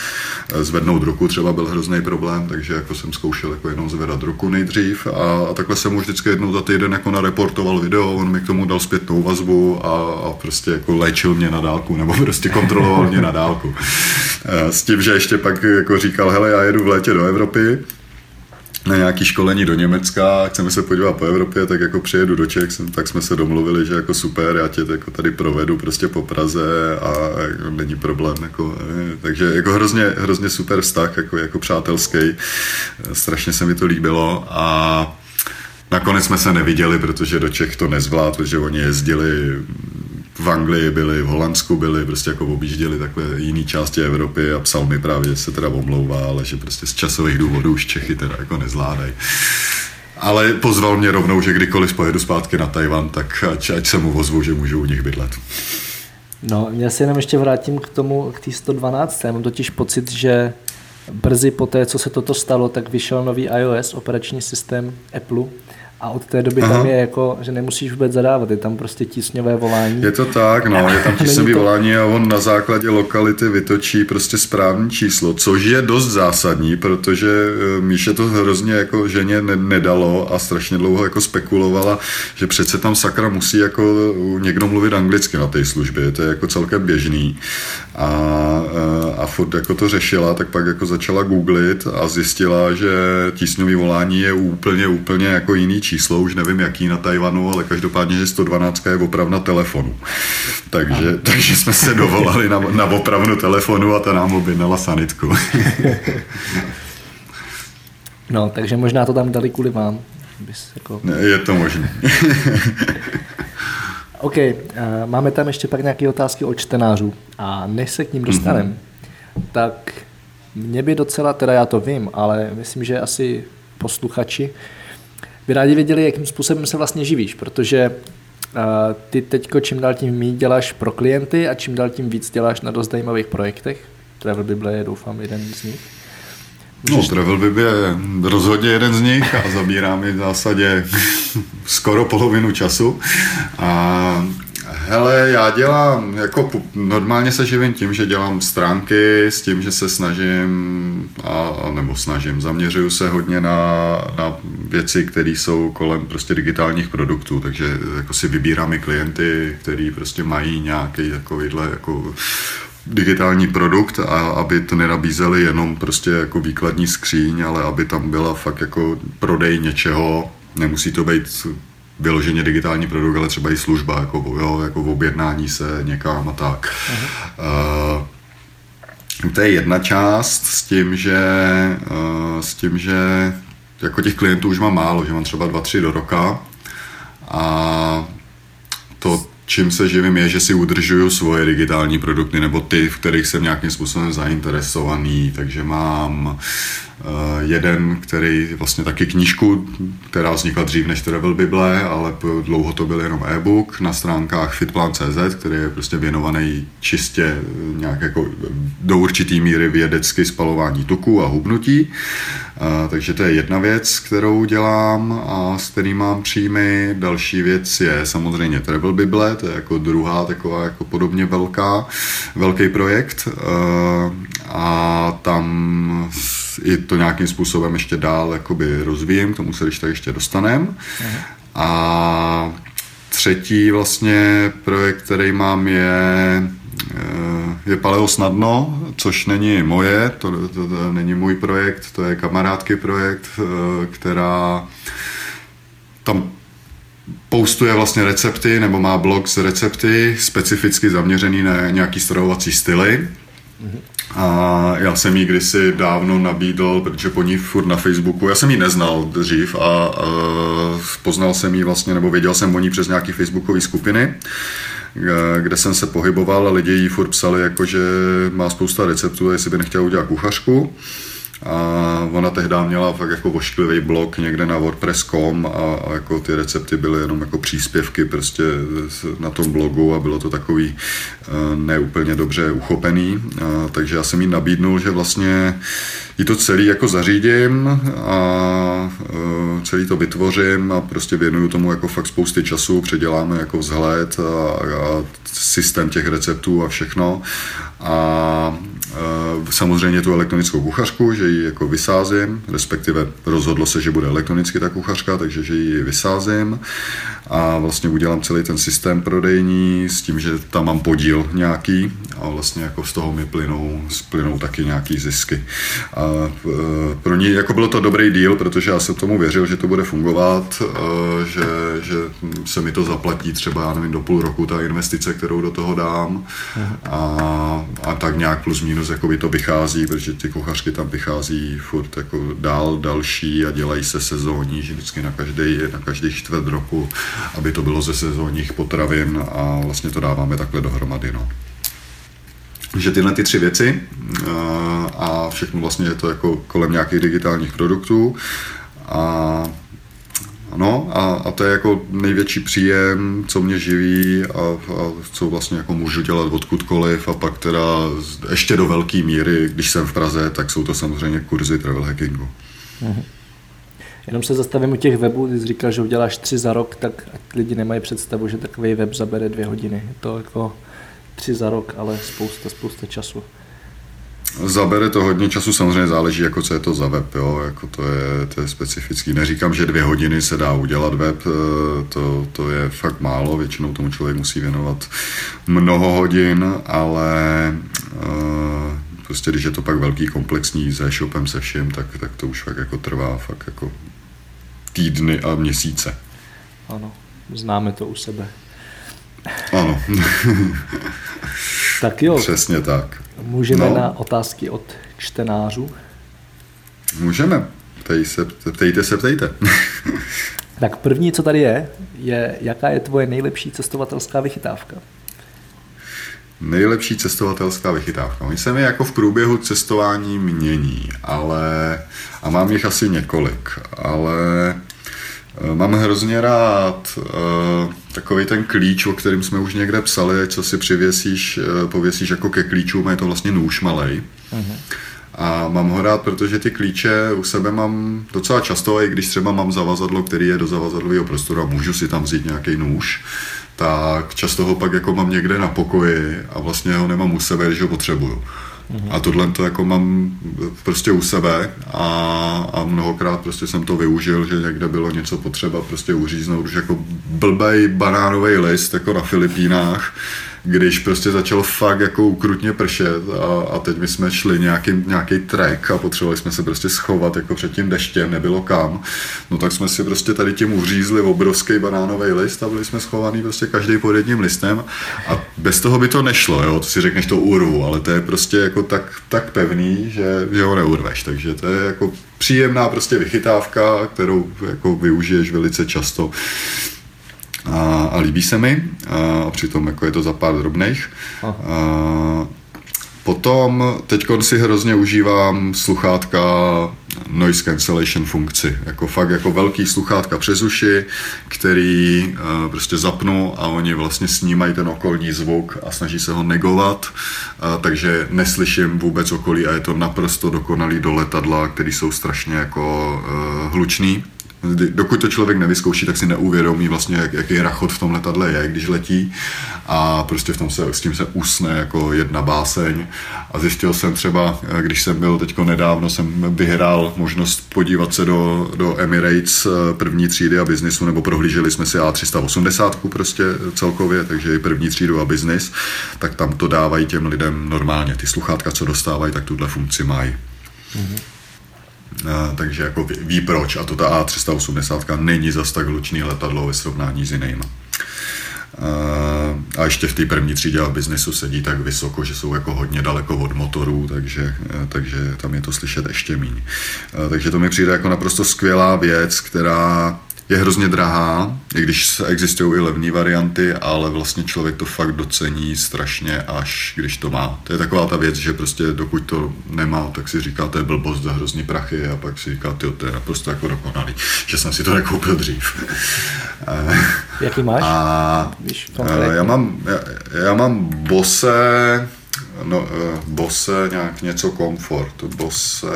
Eh, zvednout ruku třeba byl hrozný problém, takže jako jsem zkoušel jako jenom zvedat ruku nejdřív a, a takhle jsem mu vždycky jednou za týden jako nareportoval video, on mi k tomu dal zpětnou vazbu a, a prostě jako léčil mě na dálku, nebo prostě kontroloval mě na dálku. S tím, že ještě pak jako říkal, říkal, hele, já jedu v létě do Evropy, na nějaký školení do Německa, chceme se podívat po Evropě, tak jako přijedu do Čech, tak jsme se domluvili, že jako super, já tě jako tady provedu prostě po Praze a jako není problém, jako, eh, takže jako hrozně, hrozně super vztah, jako, jako přátelský, strašně se mi to líbilo a Nakonec jsme se neviděli, protože do Čech to nezvládl, protože oni jezdili v Anglii byli, v Holandsku byli, prostě jako objížděli takhle jiný části Evropy a psal mi právě, že se teda omlouvá, ale že prostě z časových důvodů už Čechy teda jako nezvládají. Ale pozval mě rovnou, že kdykoliv pojedu zpátky na Tajvan, tak ať, ať se mu ozvu, že můžu u nich bydlet. No, já se jenom ještě vrátím k tomu, k té 112. Já mám totiž pocit, že brzy po té, co se toto stalo, tak vyšel nový iOS, operační systém Apple, a od té doby Aha. tam je jako, že nemusíš vůbec zadávat, je tam prostě tísňové volání. Je to tak, no, je tam *laughs* tísňové to... volání a on na základě lokality vytočí prostě správný číslo, což je dost zásadní, protože eh, Míše to hrozně jako ženě nedalo a strašně dlouho jako spekulovala, že přece tam sakra musí jako někdo mluvit anglicky na té službě, to je jako celkem běžný. A, eh, a furt jako to řešila, tak pak jako začala googlit a zjistila, že tísňové volání je úplně, úplně jako jiný číslo, už nevím jaký na Tajvanu, ale každopádně, že 112 je opravna telefonu. Takže, takže jsme se dovolali na, na opravnu telefonu a ta nám objednala sanitku. *laughs* No, takže možná to tam dali kvůli vám. jako... Je to možné. *laughs* OK, uh, máme tam ještě pak nějaké otázky od čtenářů a než se k ním dostaneme, mm-hmm. tak mě by docela, teda já to vím, ale myslím, že asi posluchači by rádi věděli, jakým způsobem se vlastně živíš, protože uh, ty teďko čím dál tím méně děláš pro klienty a čím dál tím víc děláš na dost zajímavých projektech. Travel Bible je doufám jeden z nich. Můžeš... No, Travel Bible je rozhodně jeden z nich a zabírá mi v zásadě *laughs* skoro polovinu času. A Hele, já dělám, jako normálně se živím tím, že dělám stránky s tím, že se snažím, a, nebo snažím, zaměřuju se hodně na, na věci, které jsou kolem prostě digitálních produktů, takže jako si vybírám i klienty, který prostě mají nějaký takovýhle jako digitální produkt a aby to nenabízeli jenom prostě jako výkladní skříň, ale aby tam byla fakt jako prodej něčeho, nemusí to být vyloženě digitální produkt, ale třeba i služba, jako, jo, jako v objednání se někam a tak. Uh, to je jedna část s tím, že, uh, s tím, že jako těch klientů už mám málo, že mám třeba dva, tři do roka a to čím se živím je, že si udržuju svoje digitální produkty nebo ty, v kterých jsem nějakým způsobem zainteresovaný, takže mám Eh, jeden, který vlastně taky knížku, která vznikla dřív než Travel Bible, ale dlouho to byl jenom e-book na stránkách fitplan.cz, který je prostě věnovaný čistě eh, nějak jako do určitý míry vědecky spalování tuků a hubnutí. Takže to je jedna věc, kterou dělám a s kterým mám příjmy. Další věc je samozřejmě Travel Bible, to je jako druhá taková jako podobně velká, velký projekt. A, a tam i to nějakým způsobem ještě dál jakoby rozvíjím, k tomu se když tak ještě dostanem. A třetí vlastně projekt, který mám, je je Paleo Snadno, což není moje, to, to, to, to není můj projekt, to je kamarádky projekt, eh, která tam postuje vlastně recepty, nebo má blog s recepty, specificky zaměřený na nějaký stravovací styly. A já jsem jí kdysi dávno nabídl, protože po ní furt na Facebooku, já jsem ji neznal dřív a, a poznal jsem ji vlastně, nebo věděl jsem o ní přes nějaké facebookové skupiny kde jsem se pohyboval a lidi jí furt psali, jako, že má spousta receptů, jestli by nechtěla udělat kuchařku. A ona tehdy měla fakt jako vošklivý blog někde na WordPress.com a, a jako ty recepty byly jenom jako příspěvky prostě na tom blogu a bylo to takový e, neúplně dobře uchopený. A, takže já jsem jí nabídnul, že vlastně jí to celý jako zařídím a e, celý to vytvořím a prostě věnuju tomu jako fakt spousty času, předěláme jako vzhled a, a systém těch receptů a všechno. A e, samozřejmě tu elektronickou kuchařku, že ji jako vysázím, respektive rozhodlo se, že bude elektronicky ta kuchařka, takže že ji vysázím. A vlastně udělám celý ten systém prodejní s tím, že tam mám podíl nějaký a vlastně jako z toho mi plynou, splynou taky nějaký zisky. A e, pro ní jako bylo to dobrý díl, protože já jsem tomu věřil, že to bude fungovat, e, že, že se mi to zaplatí třeba, já nevím, do půl roku ta investice, kterou do toho dám. A, a tak nějak plus minus jako by to vychází, protože ty kuchařky tam vychází furt jako dál další a dělají se sezónní, že vždycky na každý, na každý čtvrt roku aby to bylo ze sezónních potravin a vlastně to dáváme takhle dohromady. No. Že tyhle ty tři věci eh, a všechno vlastně je to jako kolem nějakých digitálních produktů a No a, a to je jako největší příjem, co mě živí a, a co vlastně jako můžu dělat odkudkoliv a pak teda ještě do velké míry, když jsem v Praze, tak jsou to samozřejmě kurzy travel hackingu. Mm-hmm. Jenom se zastavím u těch webů, jsi říkal, že uděláš tři za rok, tak lidi nemají představu, že takový web zabere dvě hodiny. Je to jako tři za rok, ale spousta, spousta času. Zabere to hodně času, samozřejmě záleží, jako co je to za web, jo? Jako to, je, to je specifický. Neříkám, že dvě hodiny se dá udělat web, eh, to, to je fakt málo, většinou tomu člověk musí věnovat mnoho hodin, ale uh, prostě když je to pak velký komplexní s e-shopem se vším, tak, tak to už fakt jako trvá fakt jako týdny a měsíce. Ano, známe to u sebe. Ano. tak jo. *laughs* Přesně tak. Můžeme no. na otázky od čtenářů? Můžeme. Ptej se, ptejte se, ptejte. *laughs* tak první, co tady je, je, jaká je tvoje nejlepší cestovatelská vychytávka? Nejlepší cestovatelská vychytávka. Oni se mi jako v průběhu cestování mění, ale a mám jich asi několik, ale mám hrozně rád uh, takový ten klíč, o kterým jsme už někde psali, co si přivěsíš, uh, pověsíš jako ke klíčům, je to vlastně nůž malej. Uh-huh. A mám ho rád, protože ty klíče u sebe mám docela často, i když třeba mám zavazadlo, který je do zavazadlového prostoru a můžu si tam vzít nějaký nůž, tak často ho pak jako mám někde na pokoji a vlastně ho nemám u sebe, když ho potřebuju. Mm-hmm. A tohle to jako mám prostě u sebe a, a mnohokrát prostě jsem to využil, že někde bylo něco potřeba prostě uříznout, už jako blbej banánový list jako na Filipínách, když prostě začalo fakt jako ukrutně pršet a, a teď my jsme šli nějaký, nějaký trek a potřebovali jsme se prostě schovat jako před tím deštěm, nebylo kam, no tak jsme si prostě tady tím uřízli obrovský banánový list a byli jsme schovaný prostě každý pod jedním listem a bez toho by to nešlo, jo, to si řekneš to urvu, ale to je prostě jako tak, tak pevný, že, že ho neurveš, takže to je jako příjemná prostě vychytávka, kterou jako využiješ velice často a, a líbí se mi. A přitom jako je to za pár drobných. A, Potom teď si hrozně užívám sluchátka noise cancellation funkci. Jako fakt jako velký sluchátka přes uši, který uh, prostě zapnu a oni vlastně snímají ten okolní zvuk a snaží se ho negovat, uh, takže neslyším vůbec okolí a je to naprosto dokonalý do letadla, který jsou strašně jako uh, hlučný dokud to člověk nevyzkouší, tak si neuvědomí vlastně, jak, jaký rachot v tom letadle je, když letí a prostě v tom se, s tím se usne jako jedna báseň a zjistil jsem třeba, když jsem byl teďko nedávno, jsem vyhrál možnost podívat se do, do Emirates eh, první třídy a biznisu, nebo prohlíželi jsme si A380 prostě celkově, takže i první třídu a biznis, tak tam to dávají těm lidem normálně. Ty sluchátka, co dostávají, tak tuhle funkci mají. Mm-hmm takže jako ví, ví proč a to ta A380 není zas tak hlučný letadlo ve srovnání s jinými. A ještě v té první třídě a biznesu sedí tak vysoko, že jsou jako hodně daleko od motorů, takže, takže tam je to slyšet ještě méně. Takže to mi přijde jako naprosto skvělá věc, která je hrozně drahá, i když existují i levné varianty, ale vlastně člověk to fakt docení strašně, až když to má. To je taková ta věc, že prostě dokud to nemá, tak si říká, to je blbost za hrozný prachy a pak si říká, to je naprosto jako dokonalý, že jsem si to nekoupil dřív. *laughs* Jaký máš? A, já mám, já, já mám Bose, no, eh, Bose nějak něco Comfort, Bose, uh,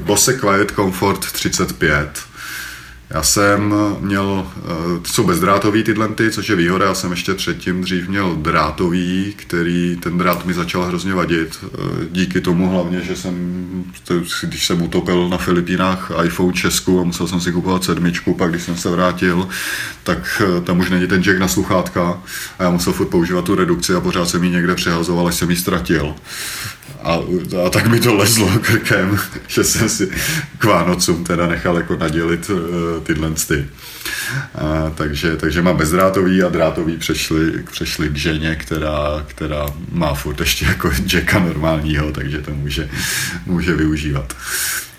Bose Quiet Comfort 35 já jsem měl, eh, ty jsou bezdrátový tyhle ty, což je výhoda, já jsem ještě předtím dřív měl drátový, který, ten drát mi začal hrozně vadit. Eh, díky tomu hlavně, že jsem, když jsem utopil na Filipínách iPhone Česku a musel jsem si kupovat sedmičku, pak když jsem se vrátil, tak eh, tam už není ten jack na sluchátka a já musel furt používat tu redukci a pořád jsem ji někde přehazoval, až jsem ji ztratil. A, a tak mi to lezlo *laughs* krkem, že jsem si k Vánocům teda nechal jako nadělit uh, tyhle ty. Uh, takže, takže mám bezdrátový a drátový přešli, přešli k ženě, která, která má furt ještě jako *laughs* jacka normálního, takže to může, může využívat.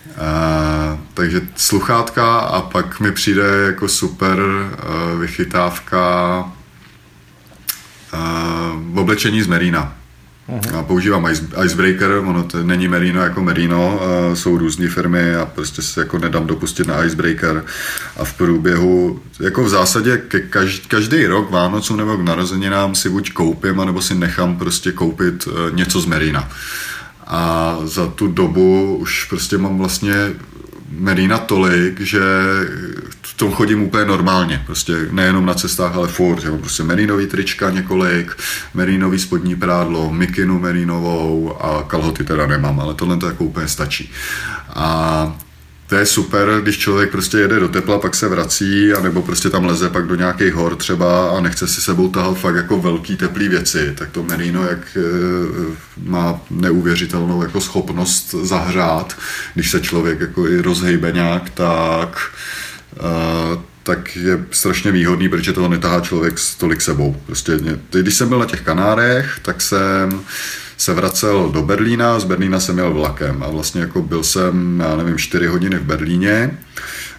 Uh, takže sluchátka a pak mi přijde jako super uh, vychytávka uh, oblečení z Merina. Uh-huh. Používám ice, Icebreaker, ono to není Merino jako Merino, jsou různé firmy a prostě se jako nedám dopustit na Icebreaker a v průběhu, jako v zásadě ke každý, každý rok Vánocu nebo k narozeninám si buď koupím, anebo si nechám prostě koupit e, něco z Merina. A za tu dobu už prostě mám vlastně Merina tolik, že tom chodím úplně normálně, prostě nejenom na cestách, ale furt, mám prostě merinový trička několik, merinový spodní prádlo, mikinu merinovou a kalhoty teda nemám, ale tohle to jako úplně stačí. A to je super, když člověk prostě jede do tepla, pak se vrací, anebo prostě tam leze pak do nějakých hor třeba a nechce si sebou tahat fakt jako velký teplý věci, tak to Merino, jak e, má neuvěřitelnou jako schopnost zahřát, když se člověk jako i rozhejbe nějak, tak tak je strašně výhodný, protože toho netahá člověk tolik sebou. Prostě, když jsem byl na těch Kanárech, tak jsem se vracel do Berlína, z Berlína jsem jel vlakem a vlastně jako byl jsem, já nevím, 4 hodiny v Berlíně,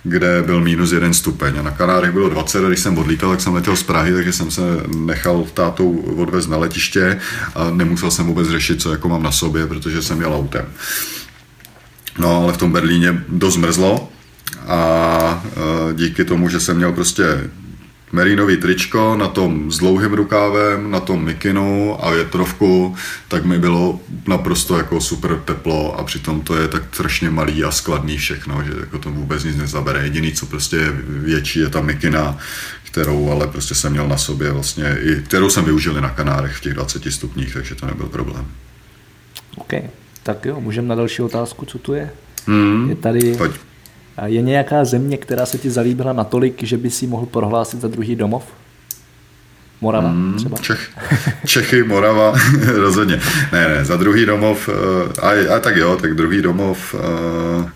kde byl minus jeden stupeň a na Kanárech bylo 20 a když jsem odlítal, tak jsem letěl z Prahy, takže jsem se nechal tátou odvez na letiště a nemusel jsem vůbec řešit, co jako mám na sobě, protože jsem jel autem. No ale v tom Berlíně dost mrzlo a díky tomu, že jsem měl prostě merinový tričko na tom s dlouhým rukávem, na tom mikinu a větrovku, tak mi bylo naprosto jako super teplo a přitom to je tak strašně malý a skladný všechno, že jako to vůbec nic nezabere. Jediný, co prostě je větší, je ta mikina, kterou ale prostě jsem měl na sobě vlastně, i, kterou jsem využil na Kanárech v těch 20 stupních, takže to nebyl problém. OK, tak jo, můžeme na další otázku, co tu je? Hmm, je tady pojď. Je nějaká země, která se ti zalíbila natolik, že by si mohl prohlásit za druhý domov? Morava hmm, třeba? Čech, Čechy, Morava, *laughs* rozhodně. Ne, ne, za druhý domov, eh, a, a tak jo, tak druhý domov, uh,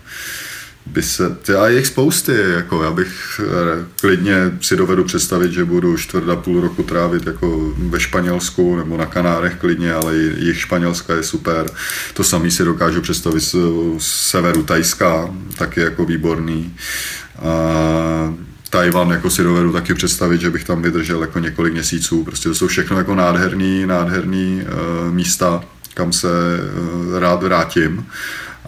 by se, je jich spousty, jako já bych eh, klidně si dovedu představit, že budu čtvrt a půl roku trávit jako ve Španělsku nebo na Kanárech klidně, ale jich Španělska je super. To samý si dokážu představit z severu Tajska, taky jako výborný. A, Tajvan jako si dovedu taky představit, že bych tam vydržel jako několik měsíců. Prostě to jsou všechno jako nádherný, nádherný uh, místa, kam se uh, rád vrátím.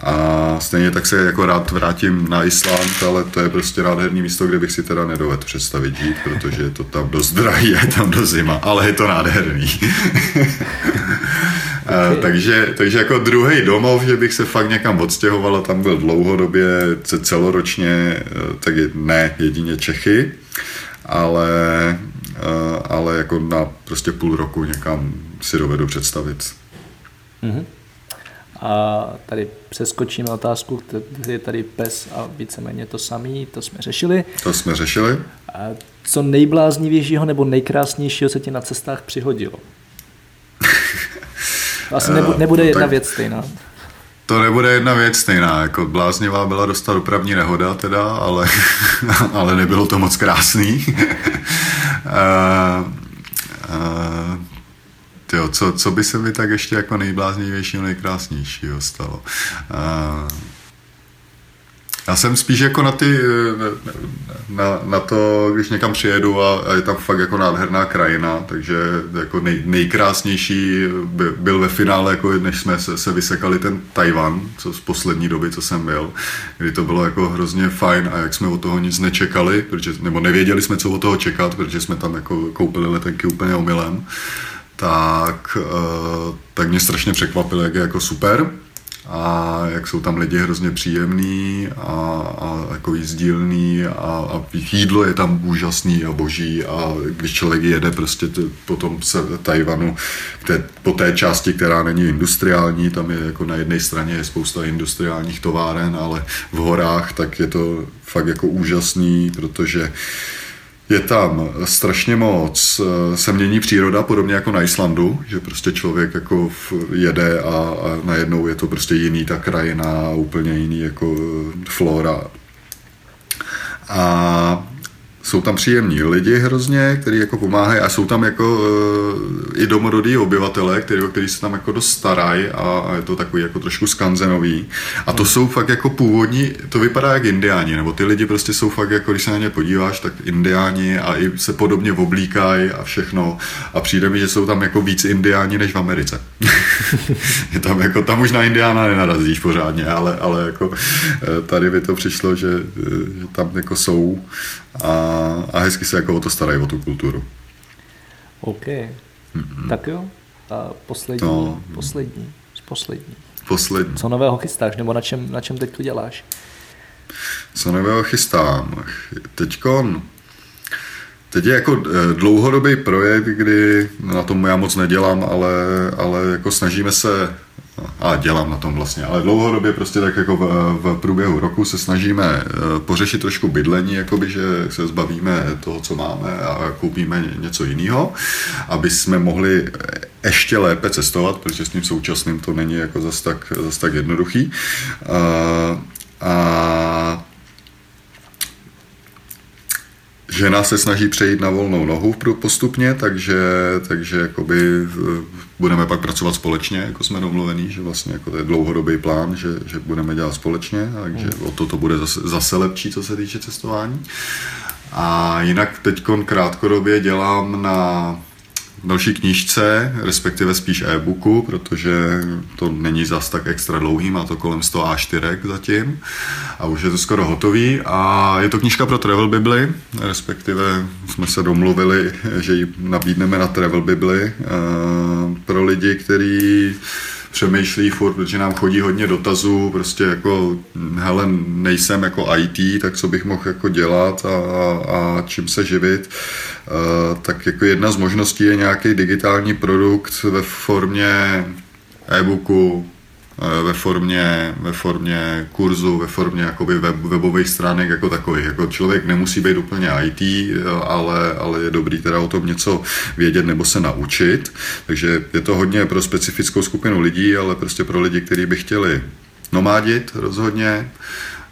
A stejně tak se jako rád vrátím na Island, ale to je prostě nádherný místo, kde bych si teda nedovedl představit žít, protože je to tam dost drahý, je tam do zima, ale je to nádherný. *laughs* Okay. takže, takže jako druhý domov, že bych se fakt někam odstěhoval a tam byl dlouhodobě, celoročně, e, tak je, ne jedině Čechy, ale, e, ale jako na prostě půl roku někam si dovedu představit. Mm-hmm. A tady přeskočíme otázku, kde je tady pes a víceméně to samý, to jsme řešili. To jsme řešili. A co nejbláznivějšího nebo nejkrásnějšího se ti na cestách přihodilo? *laughs* Asi nebu, eh, nebude no, jedna věc stejná. To nebude jedna věc stejná, jako bláznivá byla dostat dopravní nehoda teda, ale, *laughs* ale nebylo to moc krásný. uh, *laughs* uh, Jo, co, co by se mi tak ještě jako nejbláznivějšího, nejkrásnějšího stalo? Uh, já jsem spíš jako na ty, na, na to, když někam přijedu a, a je tam fakt jako nádherná krajina, takže jako nej, nejkrásnější by, byl ve finále, jako než jsme se, se vysekali ten Tajvan, co z poslední doby, co jsem byl, kdy to bylo jako hrozně fajn a jak jsme od toho nic nečekali, protože, nebo nevěděli jsme, co od toho čekat, protože jsme tam jako koupili letenky úplně omylem tak, eh, tak mě strašně překvapilo, jak je jako super a jak jsou tam lidi hrozně příjemný a, a jako jízdílný a, a jídlo je tam úžasný a boží a když člověk jede prostě t, potom se Tajvanu po té části, která není industriální, tam je jako na jedné straně je spousta industriálních továren, ale v horách tak je to fakt jako úžasný, protože uh, je tam strašně moc, eh, se mění příroda, podobně jako na Islandu, že prostě člověk jako jede a, a najednou je to prostě jiný ta krajina, úplně jiný jako eh, flora. A jsou tam příjemní lidi hrozně, kteří jako pomáhají a jsou tam jako uh, i domorodí obyvatele, který, který se tam jako dost starají a, a je to takový jako trošku skanzenový. A to jsou fakt jako původní, to vypadá jak indiáni, nebo ty lidi prostě jsou fakt jako, když se na ně podíváš, tak indiáni a i se podobně oblíkají a všechno. A přijde mi, že jsou tam jako víc indiáni než v Americe. *laughs* je tam jako, tam už na indiána nenarazíš pořádně, ale, ale jako eh, tady by to přišlo, že, eh, že tam jako jsou a, a hezky se jako o to starají, o tu kulturu. OK. Mm-hmm. Tak jo. A poslední, no. poslední, poslední. Poslední. Co nového chystáš, nebo na čem, na čem teď to děláš? Co nového chystám? Teďkon, Teď je jako eh, dlouhodobý projekt, kdy na tom já moc nedělám, ale, ale jako snažíme se a dělám na tom vlastně, ale dlouhodobě prostě tak jako v, v průběhu roku se snažíme eh, pořešit trošku bydlení, jakoby, že se zbavíme toho, co máme a koupíme něco jiného, aby jsme mohli ještě lépe cestovat, protože s tím současným to není jako zas tak, zas tak jednoduchý. A, a Žena se snaží přejít na volnou nohu postupně, takže, takže jakoby budeme pak pracovat společně, jako jsme domluvení, že vlastně jako to je dlouhodobý plán, že, že budeme dělat společně, takže mm. o to to bude zase, zase lepší, co se týče cestování. A jinak teď krátkodobě dělám na další knížce, respektive spíš e-booku, protože to není zas tak extra dlouhý, má to kolem 100 A4 zatím. A už je to skoro hotový. A je to knížka pro Travel Bibli, respektive jsme se domluvili, že ji nabídneme na Travel Bibli eh, pro lidi, kteří přemýšlí furt, protože nám chodí hodně dotazů, prostě jako, hele, nejsem jako IT, tak co bych mohl jako dělat a, a, čím se živit, uh, tak jako jedna z možností je nějaký digitální produkt ve formě e-booku, ve formě, ve formě kurzu, ve formě jakoby web, webových stránek jako takových. Jako člověk nemusí být úplně IT, eh, ale, ale je dobrý teda o tom něco vědět nebo se naučit. Takže je to hodně pro specifickou skupinu lidí, ale prostě pro lidi, kteří by chtěli nomádit rozhodně,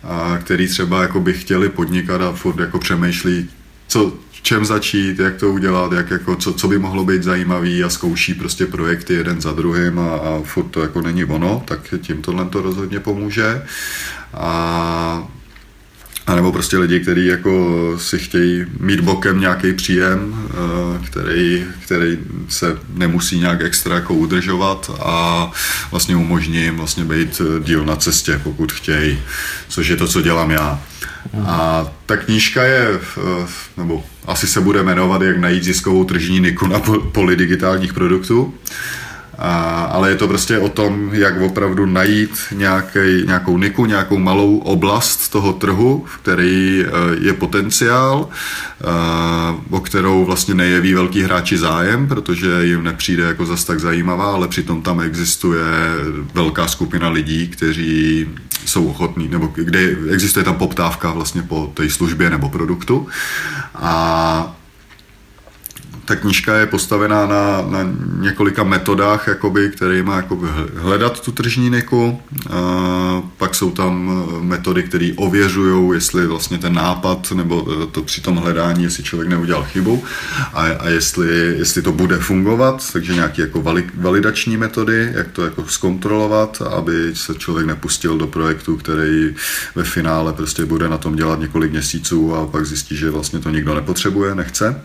a který třeba jako by chtěli podnikat a furt jako přemýšlí, co, čem začít, jak to udělat, jak jako, co, co by mohlo být zajímavý a zkouší prostě projekty jeden za druhým a, a furt to jako není ono, tak tím tohle to rozhodně pomůže. A A nebo prostě lidi, kteří jako si chtějí mít bokem nějaký příjem, eh, který, který se nemusí nějak extra jako udržovat a vlastně umožní jim vlastně být díl na cestě, pokud chtějí, což je to, co dělám já. A ta knížka je, eh, nebo asi se bude jmenovat, jak najít ziskovou tržní niku na poli digitálních produktů. A, ale je to prostě o tom, jak opravdu najít nějaký, nějakou niku, nějakou malou oblast toho trhu, v který eh, je potenciál, eh, o kterou vlastně nejeví velký hráči zájem, protože jim nepřijde jako zas tak zajímavá, ale přitom tam existuje velká skupina lidí, kteří jsou ochotní, nebo kde existuje tam poptávka vlastně po té službě nebo produktu. A ta knížka je postavená na, na několika metodách, jakoby, má jakoby hledat tu tržní niku. A pak jsou tam metody, které ověřují, jestli vlastně ten nápad nebo to při tom hledání, jestli člověk neudělal chybu a, a jestli, jestli to bude fungovat, takže nějaké jako validační metody, jak to jako zkontrolovat, aby se člověk nepustil do projektu, který ve finále prostě bude na tom dělat několik měsíců a pak zjistí, že vlastně to nikdo nepotřebuje, nechce.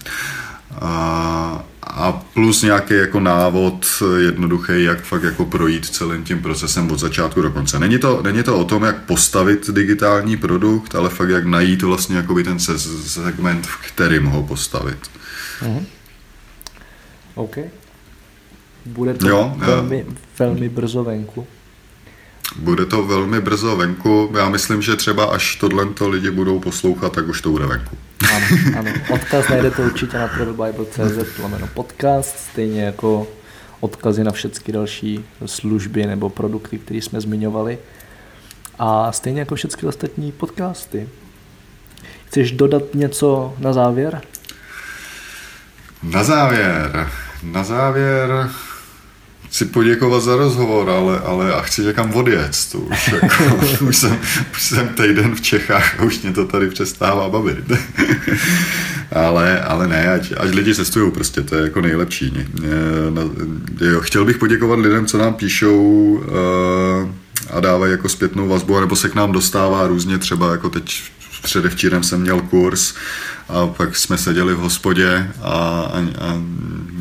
A, a plus nějaký jako návod jednoduchý, jak fakt jako projít celým tím procesem od začátku do konce. Není to, není to o tom, jak postavit digitální produkt, ale fakt jak najít vlastně jakoby ten segment, v kterým ho postavit. Mm-hmm. OK. Bude to jo, velmi, velmi brzo venku. Bude to velmi brzo venku. Já myslím, že třeba až tohle lidi budou poslouchat, tak už to bude venku. Ano, ano. Odkaz najdete určitě na travelbible.cz lomeno podcast, stejně jako odkazy na všechny další služby nebo produkty, které jsme zmiňovali. A stejně jako všechny ostatní podcasty. Chceš dodat něco na závěr? Na závěr. Na závěr chci poděkovat za rozhovor, ale, ale a chci někam odjet. To už, jako, *laughs* už, jsem, už jsem týden v Čechách a už mě to tady přestává bavit. *laughs* ale, ale ne, ať, ať lidi cestují, prostě to je jako nejlepší. Jo, chtěl bych poděkovat lidem, co nám píšou uh, a dávají jako zpětnou vazbu, nebo se k nám dostává různě, třeba jako teď předevčírem jsem měl kurz, a pak jsme seděli v hospodě a, a, a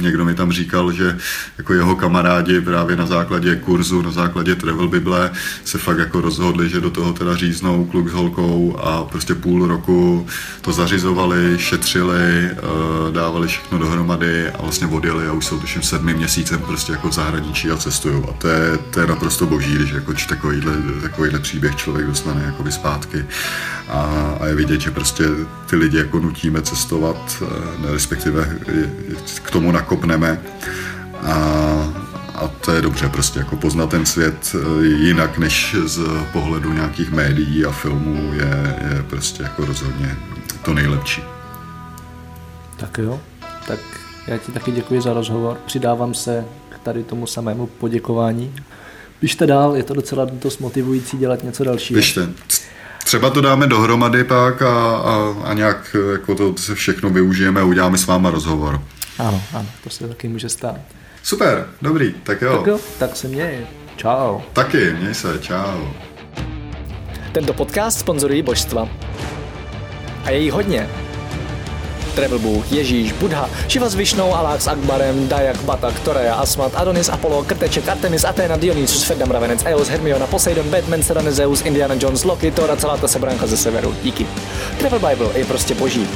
někdo mi tam říkal, že jako jeho kamarádi právě na základě kurzu, na základě Travel Bible se fakt jako rozhodli, že do toho teda říznou kluk s holkou a prostě půl roku to zařizovali, šetřili, eh, dávali všechno dohromady a vlastně odjeli a už jsou tuším sedmi měsícem prostě jako v zahraničí a cestují. A to je, to je naprosto boží, když jako takovýhle, takovýhle příběh člověk dostane jakoby zpátky a, a je vidět, že prostě ty lidi jako nutíme cestovat, eh, respektive k tomu nakopneme a, a to je dobře prostě jako poznat ten svět eh, jinak než z pohledu nějakých médií a filmů je, je prostě jako rozhodně to nejlepší. Tak jo, tak já ti taky děkuji za rozhovor. Přidávám se k tady tomu samému poděkování. Běžte dál, je to docela dost motivující dělat něco dalšího. Běžte. Třeba to dáme dohromady pak a, a, a nějak jako to se všechno využijeme a uděláme s váma rozhovor. Ano, ano, to se taky může stát. Super, dobrý, tak jo. Tak jo, tak se měj. Čau. Taky, měj se, čau. Tento podcast sponzorují božstva. A je jí hodně. Travel Bůh, Ježíš, Buddha, Šiva s Višnou, Alák s Akbarem, Dajak, Batak, Toreja, Asmat, Adonis, Apollo, Krteček, Artemis, Athena, Dionysus, Ferdam, Ravenec, Eos, Hermiona, Poseidon, Batman, Serena, Zeus, Indiana Jones, Loki, Thor a celá ta sebranka ze severu. Díky. Travel Bible je prostě boží.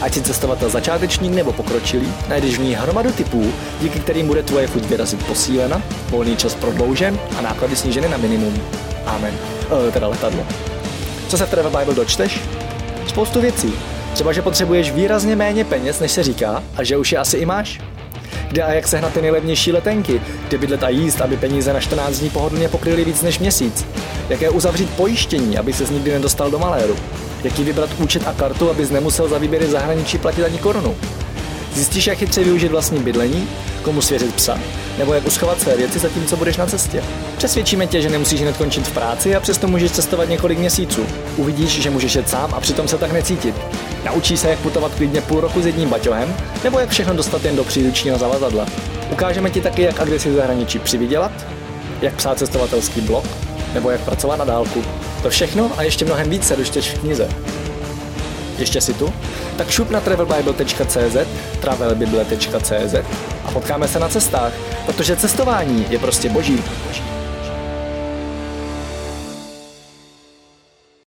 Ať si cestovatel začáteční nebo pokročilý, najdeš v ní hromadu typů, díky kterým bude tvoje chuť vyrazit posílena, volný čas prodloužen a náklady sníženy na minimum. Amen. E, teda letadlo. Co se v Travel Bible dočteš? Spoustu věcí, Třeba, že potřebuješ výrazně méně peněz, než se říká, a že už je asi i máš? Kde a jak sehnat ty nejlevnější letenky, kde bydlet a jíst, aby peníze na 14 dní pohodlně pokryly víc než měsíc? Jaké uzavřít pojištění, aby se nikdy nedostal do maléru? Jaký vybrat účet a kartu, abys nemusel za výběry zahraničí platit ani korunu? Zjistíš, jak chytře využít vlastní bydlení, komu svěřit psa, nebo jak uschovat své věci zatímco budeš na cestě. Přesvědčíme tě, že nemusíš hned končit v práci a přesto můžeš cestovat několik měsíců. Uvidíš, že můžeš jet sám a přitom se tak necítit. Naučí se, jak putovat klidně půl roku s jedním baťohem, nebo jak všechno dostat jen do příručního zavazadla. Ukážeme ti taky, jak a kde si v zahraničí přivydělat, jak psát cestovatelský blog, nebo jak pracovat na dálku. To všechno a ještě mnohem více dočteš v knize. Ještě si tu? Tak šup na travelbible.cz, travelbible.cz a potkáme se na cestách, protože cestování je prostě boží. boží.